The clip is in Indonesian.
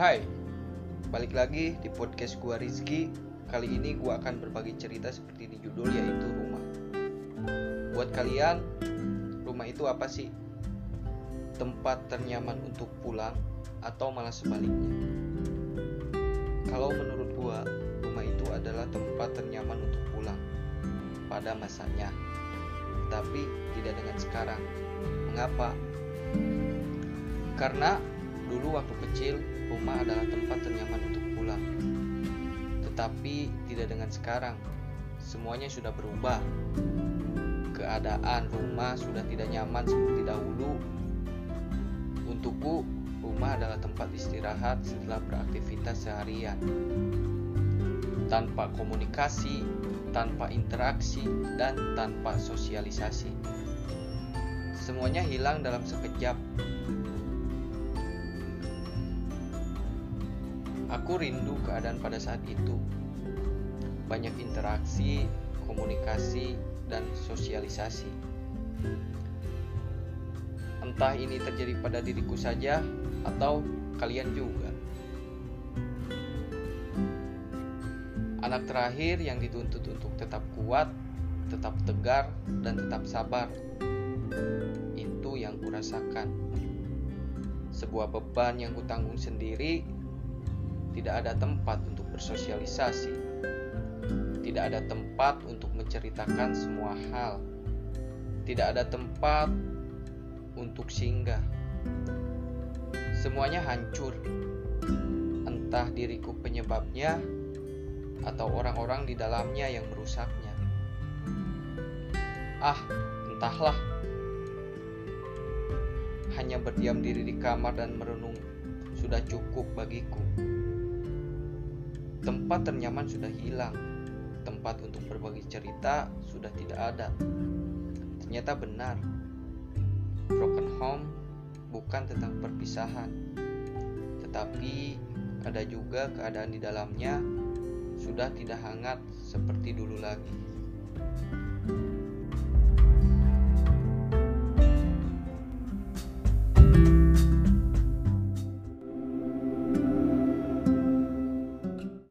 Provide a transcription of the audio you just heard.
Hai, balik lagi di podcast gua Rizky. Kali ini gua akan berbagi cerita seperti di judul yaitu rumah. Buat kalian, rumah itu apa sih? Tempat ternyaman untuk pulang atau malah sebaliknya? Kalau menurut gua, rumah itu adalah tempat ternyaman untuk pulang pada masanya. Tapi tidak dengan sekarang. Mengapa? Karena dulu waktu kecil rumah adalah tempat ternyaman untuk pulang. Tetapi tidak dengan sekarang. Semuanya sudah berubah. Keadaan rumah sudah tidak nyaman seperti dahulu. Untukku, rumah adalah tempat istirahat setelah beraktivitas seharian. Tanpa komunikasi, tanpa interaksi, dan tanpa sosialisasi. Semuanya hilang dalam sekejap. Aku rindu keadaan pada saat itu. Banyak interaksi, komunikasi, dan sosialisasi. Entah ini terjadi pada diriku saja atau kalian juga. Anak terakhir yang dituntut untuk tetap kuat, tetap tegar, dan tetap sabar. Itu yang kurasakan. Sebuah beban yang kutanggung sendiri tidak ada tempat untuk bersosialisasi, tidak ada tempat untuk menceritakan semua hal, tidak ada tempat untuk singgah. Semuanya hancur, entah diriku penyebabnya atau orang-orang di dalamnya yang merusaknya. Ah, entahlah. Hanya berdiam diri di kamar dan merenung sudah cukup bagiku. Tempat ternyaman sudah hilang. Tempat untuk berbagi cerita sudah tidak ada. Ternyata benar. Broken home bukan tentang perpisahan. Tetapi ada juga keadaan di dalamnya sudah tidak hangat seperti dulu lagi.